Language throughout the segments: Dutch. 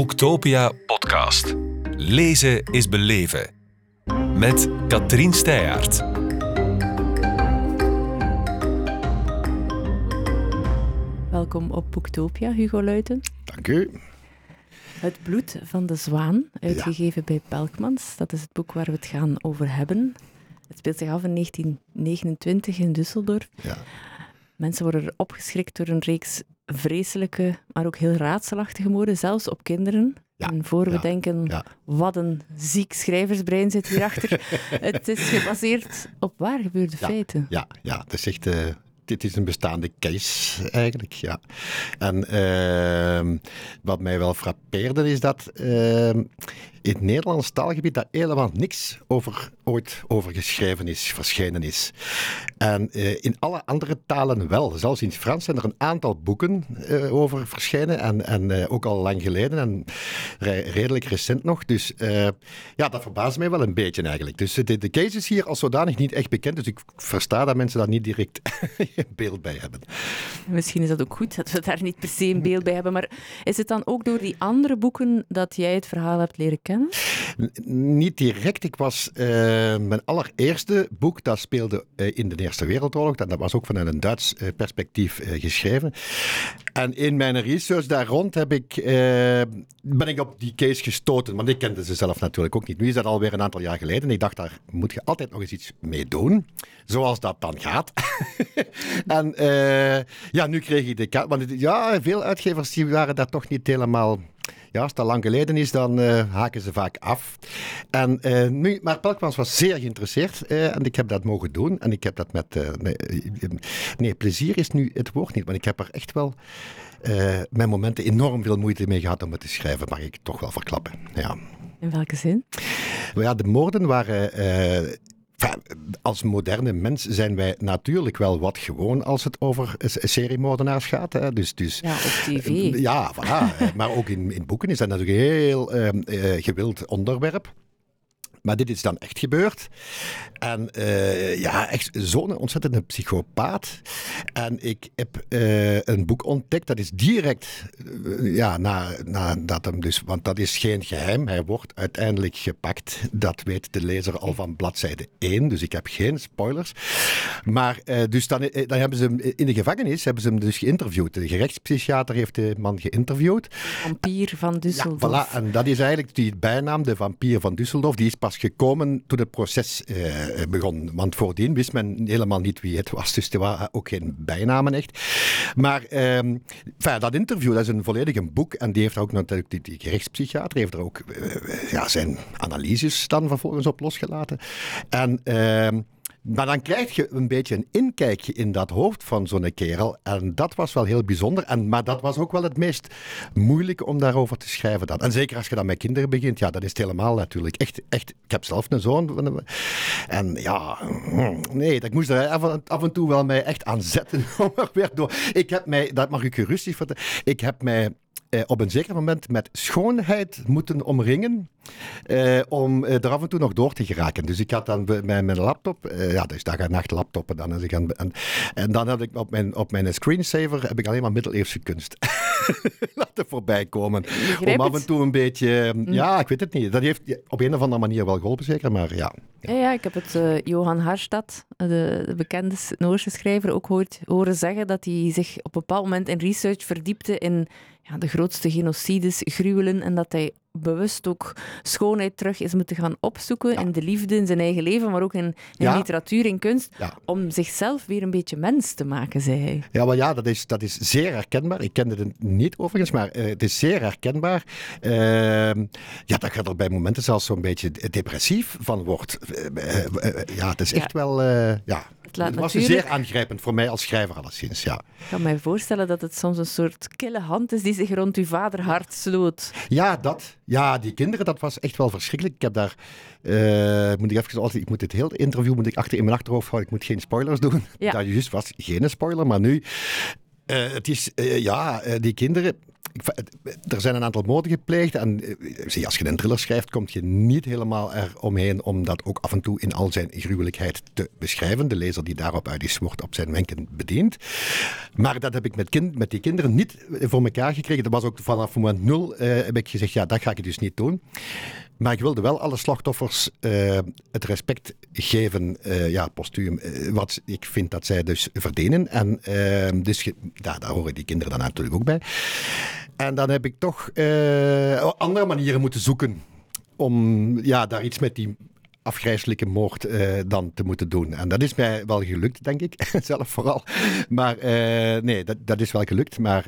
Boektopia podcast. Lezen is beleven. Met Katrien Steyaert. Welkom op Boektopia, Hugo Luiten. Dank u. Het bloed van de zwaan, uitgegeven bij Pelkmans. Dat is het boek waar we het gaan over hebben. Het speelt zich af in 1929 in Düsseldorf. Ja. Mensen worden opgeschrikt door een reeks vreselijke, maar ook heel raadselachtige moorden, zelfs op kinderen. Ja, En voor we ja, denken, ja. wat een ziek schrijversbrein zit hierachter. het is gebaseerd op waar gebeurde feiten. Ja, ja, het is echt. eh, dit is een bestaande case eigenlijk, ja. En ehm, wat mij wel frappeerde is dat ehm, in het Nederlands taalgebied daar helemaal niks over, ooit over geschreven is, verschenen is. En eh, in alle andere talen wel. Zelfs in het Frans zijn er een aantal boeken eh, over verschenen en, en eh, ook al lang geleden en re- redelijk recent nog. Dus ja, dat verbaast mij wel een beetje eigenlijk. Dus de, de case is hier als zodanig niet echt bekend, dus ik versta dat mensen daar niet direct beeld bij hebben. Misschien is dat ook goed dat we daar niet per se een beeld bij hebben. Maar is het dan ook door die andere boeken dat jij het verhaal hebt leren kennen? Niet direct. Ik was eh, mijn allereerste boek, dat speelde eh, in de Eerste Wereldoorlog. Dat, was ook vanuit een Duits eh, perspectief geschreven. En in mijn research daar rond heb ik, ben ik op die case gestoten. Want ik kende ze zelf natuurlijk ook niet. Nu is dat alweer een aantal jaar geleden. En ik dacht, daar moet je altijd nog eens iets mee doen. Zoals dat dan gaat. en ja, nu kreeg ik de kaart. Want ja, veel uitgevers die waren daar toch niet helemaal... Ja, als dat lang geleden is, dan eh, haken ze vaak af. En, eh, nu, maar Pelkmans was zeer geïnteresseerd eh, en ik heb dat mogen doen. En ik heb dat met... nee, nee, plezier is nu het woord niet, maar ik heb er echt wel mijn momenten enorm veel moeite mee gehad om het te schrijven, mag ik toch wel verklappen. Ja. In welke zin? Ja, de moorden waren. Als moderne mens zijn wij natuurlijk wel wat gewoon als het over s- seriemoordenaars gaat. Hè. Dus, dus, Ja, op tv. eh, Ja, voilà. Maar ook in, in boeken is dat natuurlijk een heel eh, eh, gewild onderwerp. Maar dit is dan echt gebeurd. En eh, ja, echt zo'n ontzettende psychopaat. En ik heb eh, een boek ontdekt, dat is direct, eh, ja, na, nadat hem dus, want dat is geen geheim, hij wordt uiteindelijk gepakt. Dat weet de lezer al van bladzijde 1, dus ik heb geen spoilers. Maar dus dan, dan hebben ze hem in de gevangenis, hebben ze hem dus geïnterviewd. De gerechtspsychiater heeft de man geïnterviewd. Vampier van Ja, Düsseldorf. voilà. En dat is eigenlijk die bijnaam, de vampier van Düsseldorf, die is pas gekomen toen het proces eh, begon. Want voordien wist men helemaal niet wie het was, dus er waren ook geen bijnamen echt. Maar enfin, dat interview, dat is een volledig een boek en die heeft ook natuurlijk, die, die gerechtspsychiater heeft er ook eh, ja, zijn analyses dan vervolgens op losgelaten. En... ehm, maar dan krijg je een beetje een inkijkje in dat hoofd van zo'n kerel. En dat was wel heel bijzonder. En, maar dat was ook wel het meest moeilijke om daarover te schrijven. Dan. En zeker als je dan met kinderen begint, ja, dat is het helemaal natuurlijk. Echt, echt, ik heb zelf een zoon. En ja, nee, ik moest er af en, toe wel mij echt aan zetten om er weer door. Ik heb mij, dat mag ik gerustig vertellen, ik heb mij eh, op een zeker moment met schoonheid moeten omringen eh, om eh, er af en toe nog door te geraken. Dus ik had dan mijn, mijn laptop, eh, ja, dus dag en nacht laptoppen dan. Als ik aan, en, en dan had ik op mijn, op mijn screensaver heb ik alleen maar middeleeuwse kunst laten voorbij komen. Om af en toe een beetje, ja, ik weet het niet. Dat heeft op een of andere manier wel geholpen zeker, maar ja. Ja, ja, ik heb het Johan Harstad, de, de bekende Noorse schrijver, ook hoort, horen zeggen dat hij zich op een bepaald moment in research verdiepte in ja, de grootste genocides, gruwelen, en dat hij bewust ook schoonheid terug is moeten gaan opzoeken Ja. in de liefde, in zijn eigen leven, maar ook in, in Ja. literatuur, in kunst, Ja. om zichzelf weer een beetje mens te maken, zei hij. Ja, maar ja, dat is, dat is zeer herkenbaar. Ik kende het niet overigens, maar eh, het is zeer herkenbaar. Ehm, ja, dat je er bij momenten zelfs zo'n beetje depressief van wordt. Eh, eh, ja, het is echt wel... ja. Het laat was natuurlijk- zeer aangrijpend voor mij als schrijver alleszins, ja. Ik kan mij voorstellen dat het soms een soort kille hand is die zich rond uw vaderhart sloot. Ja, dat. Ja, die kinderen, dat was echt wel verschrikkelijk. Ik heb daar, eh, moet ik even altijd, ik moet het hele interview moet ik achter in mijn achterhoofd houden. Ik moet geen spoilers doen. Ja. Dat juist was geen spoiler, maar nu, eh, het is, eh, ja, die kinderen, er zijn een aantal moorden gepleegd. En uh, als je een thriller schrijft, kom je niet helemaal eromheen om dat ook af en toe in al zijn gruwelijkheid te beschrijven. De lezer die daarop uit is, wordt op zijn wenken bediend. Maar dat heb ik met, kind, met die kinderen niet voor elkaar gekregen. Dat was ook vanaf moment nul, uh, heb ik gezegd, ja, dat ga ik dus niet doen. Maar ik wilde wel alle slachtoffers uh, het respect geven, uh, ja, postuum, uh, wat ik vind dat zij dus verdienen. En dus ja, daar horen die kinderen dan natuurlijk ook bij. En dan heb ik toch andere manieren moeten zoeken om ja, daar iets met die afgrijzelijke moord dan te moeten doen. En dat is mij wel gelukt, denk ik, zelf vooral. Maar nee, dat, dat is wel gelukt. Maar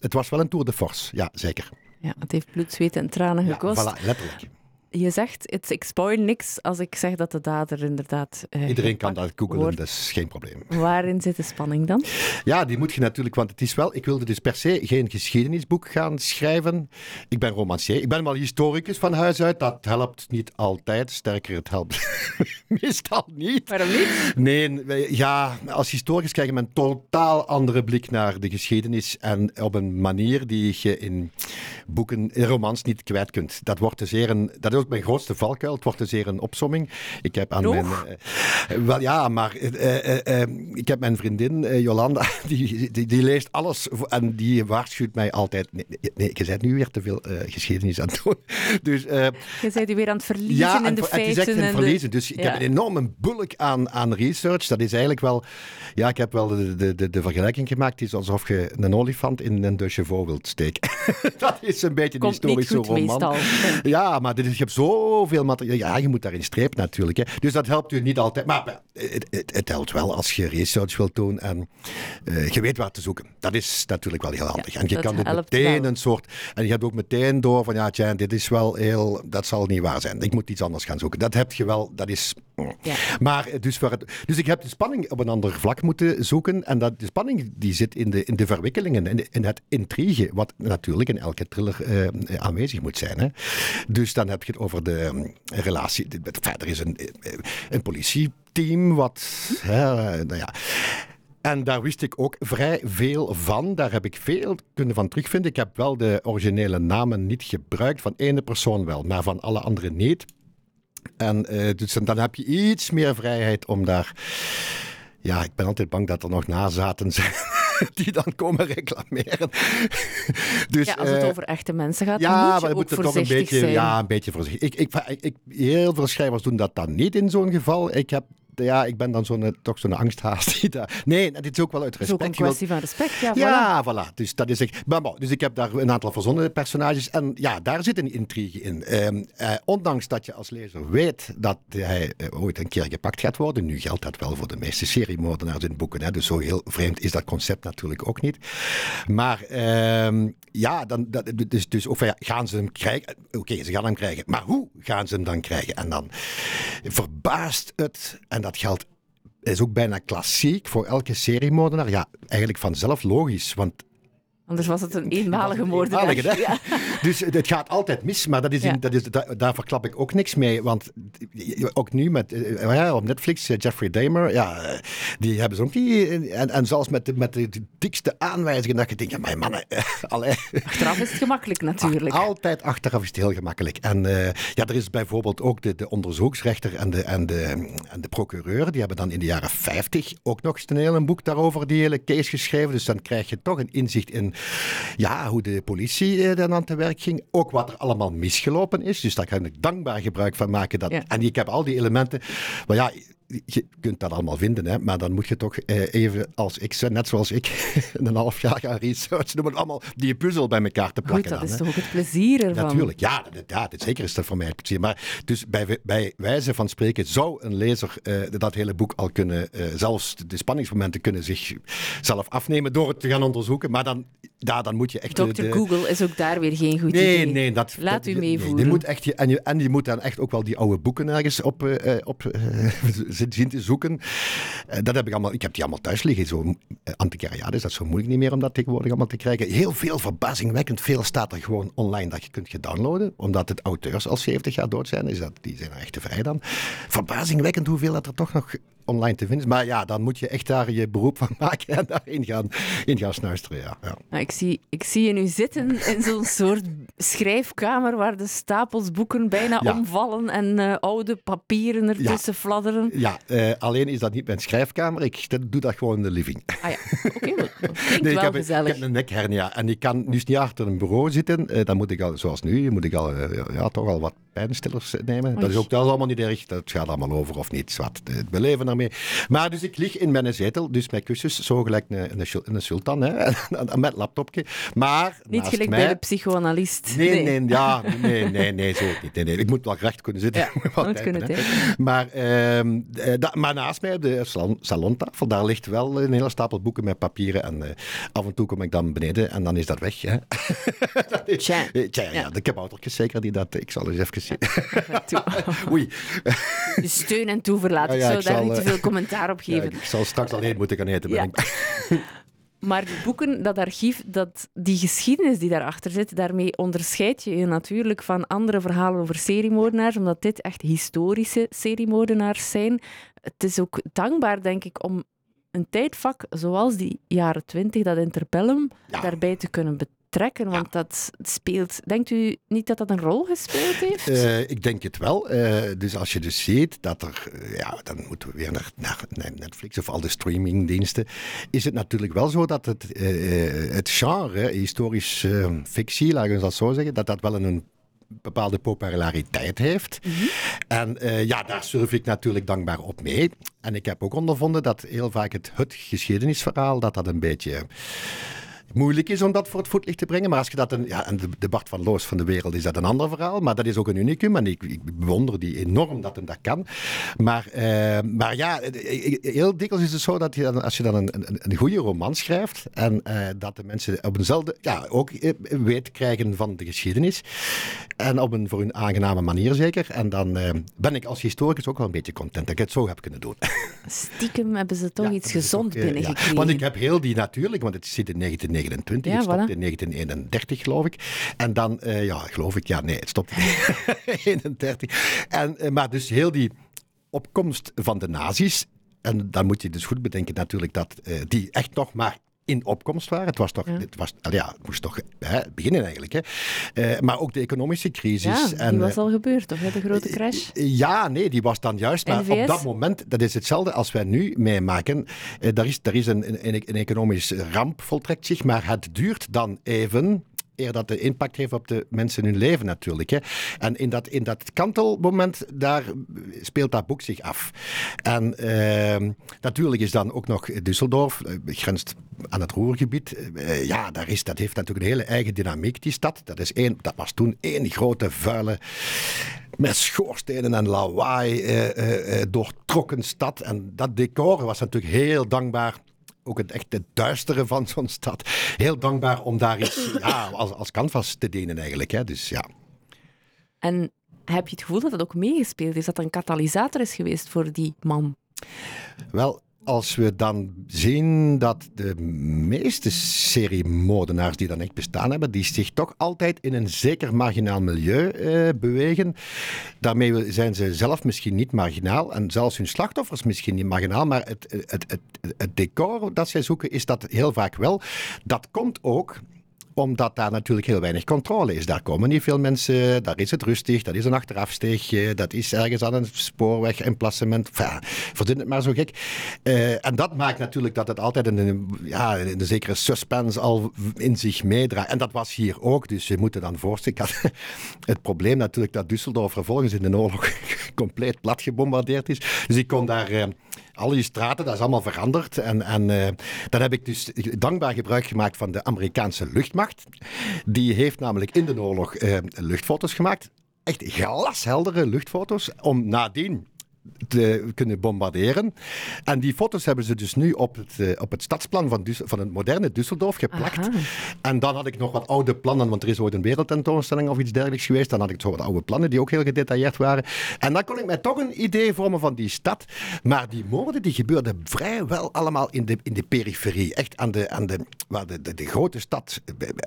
het was wel een tour de force, ja, zeker. Ja, het heeft bloed, zweet en tranen gekost. Ja, voilà, letterlijk je zegt, ik spoil niks als ik zeg dat de dader inderdaad. Uh, Iedereen kan dat googlen, dat is geen probleem. Waarin zit de spanning dan? Ja, die moet je natuurlijk, want het is wel. Ik wilde dus per se geen geschiedenisboek gaan schrijven. Ik ben romancier. Ik ben wel historicus van huis uit. Dat helpt niet altijd. Sterker, het helpt meestal niet. Waarom niet? Nee, ja, als historicus krijg je een totaal andere blik naar de geschiedenis. En op een manier die je in boeken, in romans niet kwijt kunt. Dat wordt dus zeer een. Dat is mijn grootste valkuil. Het wordt dus zeer een opsomming. Ik heb aan mijn. Uh, wel ja, maar uh, ik heb mijn vriendin Jolanda, die, die, die, leest alles en die waarschuwt mij altijd. Nee, nee je bent nu weer te veel geschiedenis aan het doen. Dus, je bent u weer aan het verliezen ja, in de feiten. Het is echt een verliezen. Dus ik heb een enorme bulk aan, aan research. Dat is eigenlijk wel. Ja, ik heb wel de, de, de, de vergelijking gemaakt. Het is alsof je een olifant in een de chevaux wilt steken. dat is een beetje een historische roman. Meestal. Ja, maar dit is, je zoveel materiaal. Ja, je moet daarin streep natuurlijk. Hè. Dus dat helpt u niet altijd. Maar het, het, het helpt wel als je research wilt doen en uh, je weet waar te zoeken. Dat is natuurlijk wel heel handig. Ja, en je kan dit meteen wel. een soort. En je hebt ook meteen door van ja, tja, dit is wel heel. Dat zal niet waar zijn. Ik moet iets anders gaan zoeken. Dat heb je wel. Dat is. Ja. Maar dus, voor het, dus ik heb de spanning op een ander vlak moeten zoeken. En dat, de spanning die zit in de, in de verwikkelingen, in, de, in het intrigue, wat natuurlijk in elke thriller uh, aanwezig moet zijn. Hè. Dus dan heb je het over de um, relatie. Verder is een, een politieteam wat. Hè, nou ja. En daar wist ik ook vrij veel van. Daar heb ik veel kunnen van terugvinden. Ik heb wel de originele namen niet gebruikt. Van ene persoon wel, maar van alle anderen niet. En uh, dus dan heb je iets meer vrijheid om daar. Ja, ik ben altijd bang dat er nog nazaten zijn. die dan komen reclameren. dus, ja, als het uh, over echte mensen gaat, ja, moet je maar moet toch een beetje, zijn. Ja, een beetje voorzichtig. Ik, ik, ik, heel veel schrijvers doen dat dan niet in zo'n geval. Ik heb ja, ik ben dan zo'n, toch zo'n angsthaas. Die daar... Nee, dit is ook wel uit respect. Het is ook een kwestie van respect, ja. Ja, voilà. voilà. Dus, dat is echt... maar, bon, dus ik heb daar een aantal verzonnen personages. En ja, daar zit een intrigue in. Um, uh, ondanks dat je als lezer weet dat hij uh, ooit een keer gepakt gaat worden. Nu geldt dat wel voor de meeste seriemoordenaars in boeken. Hè, dus zo heel vreemd is dat concept natuurlijk ook niet. Maar um, ja, dan, dat, dus, dus of, ja, gaan ze hem krijgen? Oké, okay, ze gaan hem krijgen. Maar hoe gaan ze hem dan krijgen? En dan verbaast het... En dat geldt, is ook bijna klassiek voor elke seriemoordenaar. Ja, eigenlijk vanzelf logisch, want Anders was het een eenmalige moordenaar. Ja. Dus het gaat altijd mis, maar dat is in, ja. dat is, daar, daar verklap ik ook niks mee. Want ook nu met, ja, op Netflix, Jeffrey Dahmer, ja, die hebben ze ook niet. En, en zelfs met de, met de dikste aanwijzingen dat je denkt, ja, mijn mannen, allee. Achteraf is het gemakkelijk natuurlijk. Altijd achteraf is het heel gemakkelijk. En uh, ja, er is bijvoorbeeld ook de, de onderzoeksrechter en de, en, de, en de procureur, die hebben dan in de jaren 50 ook nog een heel boek daarover, die hele case geschreven. Dus dan krijg je toch een inzicht in ja, hoe de politie dan aan te werk ging. Ook wat er allemaal misgelopen is. Dus daar kan ik dankbaar gebruik van maken. Dat, ja. En ik heb al die elementen. Maar ja, je kunt dat allemaal vinden, hè, maar dan moet je toch eh, even als ik, net zoals ik, een half jaar gaan researchen om allemaal die puzzel bij elkaar te plakken. Goed, dat dan, is toch ook het plezier ervan? Natuurlijk, ja, dat, ja dat, zeker is dat voor mij het plezier. Maar dus bij, bij wijze van spreken zou een lezer uh, dat hele boek al kunnen, uh, zelfs de spanningsmomenten kunnen zich zelf afnemen door het te gaan onderzoeken. Maar dan, ja, dan moet je echt... Dr. De, Google is ook daar weer geen goed nee, idee. Nee, dat, Laat dat, u meevoeren. Nee, moet echt, en, je, en je moet dan echt ook wel die oude boeken ergens op, uh, op zien te zoeken. Uh, dat heb ik allemaal, ik heb die allemaal thuis liggen. Zo, uh, antiquariaat is dat zo moeilijk niet meer om dat tegenwoordig allemaal te krijgen. Heel veel, verbazingwekkend veel staat er gewoon online dat je kunt je downloaden. Omdat het auteurs al 70 jaar dood zijn, is dat, die zijn er echt te vrij dan. Verbazingwekkend hoeveel dat er toch nog online te vinden is. Maar ja, dan moet je echt daar je beroep van maken en daarin gaan, in gaan snuisteren. Ja, ja. Nou, ik, zie, ik zie je nu zitten in zo'n soort schrijfkamer waar de stapels boeken bijna Ja. omvallen en eh, oude papieren ertussen fladderen. Ja, eh, alleen is dat niet mijn schrijfkamer. Ik doe dat gewoon in de living. Ah ja, oké, Nee, ik heb, ik heb een nekhernia en ik kan dus niet achter een bureau zitten. Eh, dan moet ik al, zoals nu, moet ik al, ja, toch al wat pijnstillers nemen. Dat is ook dat is allemaal niet erg. Dat gaat allemaal over of niet. Zwart, eh, we leven ermee. Maar dus ik lig in mijn zetel, dus met kussens, zo gelijk een, een, sul- een sultan, hè, met laptopje. Maar Niet gelijk mij, bij de psychoanalist. Nee, nee, ja, nee, nee, nee, zo niet. Nee, nee. Ik moet wel recht kunnen zitten. Ja, Moet wat moet typen, kunnen hè. typen. Maar, ehm, eh, da- maar naast mij op de salon, salontafel, daar ligt wel een hele stapel boeken met papieren. En eh, af en toe kom ik dan beneden en dan is dat weg. Hè. Dat is- Tja. Tja, ja, Ja. de kaboutertjes zeker die dat... Ik zal eens even Oei. Dus steun en toeverlaat. Ja, ik zou ik daar zal, niet te eh, veel commentaar op Ja, geven. ik zal straks alleen moeten gaan eten. Ja. Maar die boeken, dat archief, dat, die geschiedenis die daarachter zit, daarmee onderscheid je je natuurlijk van andere verhalen over seriemoordenaars, omdat dit echt historische seriemoordenaars zijn. Het is ook dankbaar, denk ik, om een tijdvak zoals die jaren twintig, dat interbellum, Ja. daarbij te kunnen betrekken. Want dat speelt... Denkt u niet dat dat een rol gespeeld heeft? Eh, ik denk het wel. Eh, dus als je dus ziet dat er, eh, ja, dan moeten we weer naar, naar, Netflix of al de streamingdiensten, is het natuurlijk wel zo dat het, het genre, historisch fictie, laten we dat zo zeggen, dat dat wel een bepaalde populariteit heeft. En eh, ja, daar surf ik natuurlijk dankbaar op mee. En ik heb ook ondervonden dat heel vaak het, het geschiedenisverhaal, dat dat een beetje moeilijk is om dat voor het voetlicht te brengen. Maar als je dat een, ja, en de, Bart van Loos van de wereld is dat een ander verhaal. Maar dat is ook een unicum. En ik, ik bewonder die enorm dat hem dat kan. Maar, eh, maar ja, eh, heel dikwijls is het zo dat je dan, als je dan een, een, een goede roman schrijft. En eh, dat de mensen op eenzelfde, ja, ook eh, weet krijgen van de geschiedenis. En op een voor hun aangename manier zeker. En dan eh, ben ik als historicus ook wel een beetje content dat ik het zo heb kunnen doen. Stiekem hebben ze toch Ja, iets gezond eh, ja. binnengekregen. Want ik heb heel die natuurlijk, want het zit in 1929, Ja, het stopt voilà. in 1931 geloof ik. En dan, eh, ja, geloof ik, ja, nee, het stopt in 1931. En, eh, maar dus heel die opkomst van de nazi's, en dan moet je dus goed bedenken natuurlijk dat eh, die echt nog maar in opkomst waren. Het was toch, Ja. het, was, ja, het moest toch hè, beginnen eigenlijk. Hè. Eh, maar ook de economische crisis. Ja, die en, was eh, al gebeurd, toch? hè, De grote crash. ja, nee, die was dan juist. Maar op dat moment, dat is hetzelfde als wij nu meemaken. Eh, daar is, daar is een, een, een economisch ramp voltrekt zich, maar het duurt dan even eer dat de impact heeft op de mensen hun leven natuurlijk. Hè. En in dat, in dat kantelmoment, daar speelt dat boek zich af. En eh, natuurlijk is dan ook nog Düsseldorf, eh, grenst aan het Roergebied. Eh, ja, daar is, dat heeft natuurlijk een hele eigen dynamiek, die stad. Dat, is één, dat was toen één grote vuile met schoorstenen en lawaai eh, doortrokken stad. En dat decor was natuurlijk heel dankbaar. Ook het echte duistere van zo'n stad. Heel dankbaar om daar iets ja, als, als canvas te dienen eigenlijk. Hè. Dus ja. En heb je het gevoel dat dat ook meegespeeld is? Dat dat een katalysator is geweest voor die man? Wel, als we dan zien dat de meeste seriemoordenaars die dan echt bestaan hebben, die zich toch altijd in een zeker marginaal milieu eh, bewegen. Daarmee zijn ze zelf misschien niet marginaal en zelfs hun slachtoffers misschien niet marginaal, maar het, het, het, het decor dat zij zoeken is dat heel vaak wel. Dat komt ook omdat daar natuurlijk heel weinig controle is. Daar komen niet veel mensen, daar is het rustig, dat is een achterafsteegje, dat is ergens aan een spoorweg, emplacement. Enfin, verzin het maar zo gek. Eh, en dat maakt natuurlijk dat het altijd een, ja, een zekere suspense al in zich meedraagt. En dat was hier ook, dus je moet je dan voorstellen. Het probleem natuurlijk dat Düsseldorf vervolgens in de oorlog compleet plat gebombardeerd is. Dus ik kon daar... eh, al die straten, dat is allemaal veranderd. En, en eh, dan heb ik dus dankbaar gebruik gemaakt van de Amerikaanse luchtmacht. Die heeft namelijk in de oorlog eh, luchtfoto's gemaakt. Echt glasheldere luchtfoto's. Om nadien te kunnen bombarderen. En die foto's hebben ze dus nu op het, eh, op het stadsplan van, Dus- van het moderne Düsseldorf geplakt. Aha. En dan had ik nog wat oude plannen, want er is ooit een wereldtentoonstelling of iets dergelijks geweest. Dan had ik zo wat oude plannen die ook heel gedetailleerd waren. En dan kon ik mij toch een idee vormen van die stad. Maar die moorden die gebeurden vrijwel allemaal in de, in de periferie. Echt aan de, aan de, waar de, de, de grote stad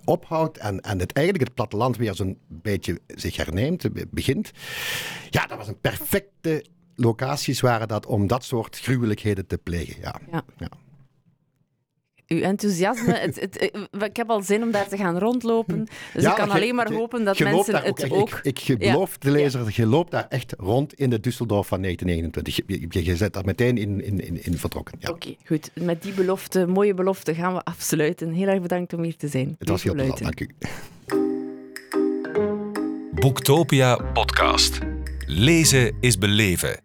ophoudt en, en het, eigenlijk het platteland weer zo'n beetje zich herneemt, begint. Ja, dat was een perfecte locaties waren dat om dat soort gruwelijkheden te plegen. Ja. Ja. Ja. Uw enthousiasme, het, het, eh, ik heb al zin om daar te gaan rondlopen. Dus Ja, ik kan alleen maar hopen dat mensen het ook... Ik, ik beloof de lezer, je loopt daar echt rond in de Düsseldorf van 1929. Je, je, je zet daar meteen in, in, in, in vertrokken. Ja. Oké, goed. Met die belofte, mooie belofte, gaan we afsluiten. Heel erg bedankt om hier te zijn. Het was heel plezant, Luiten. dank u. Boektopia podcast. Lezen is beleven.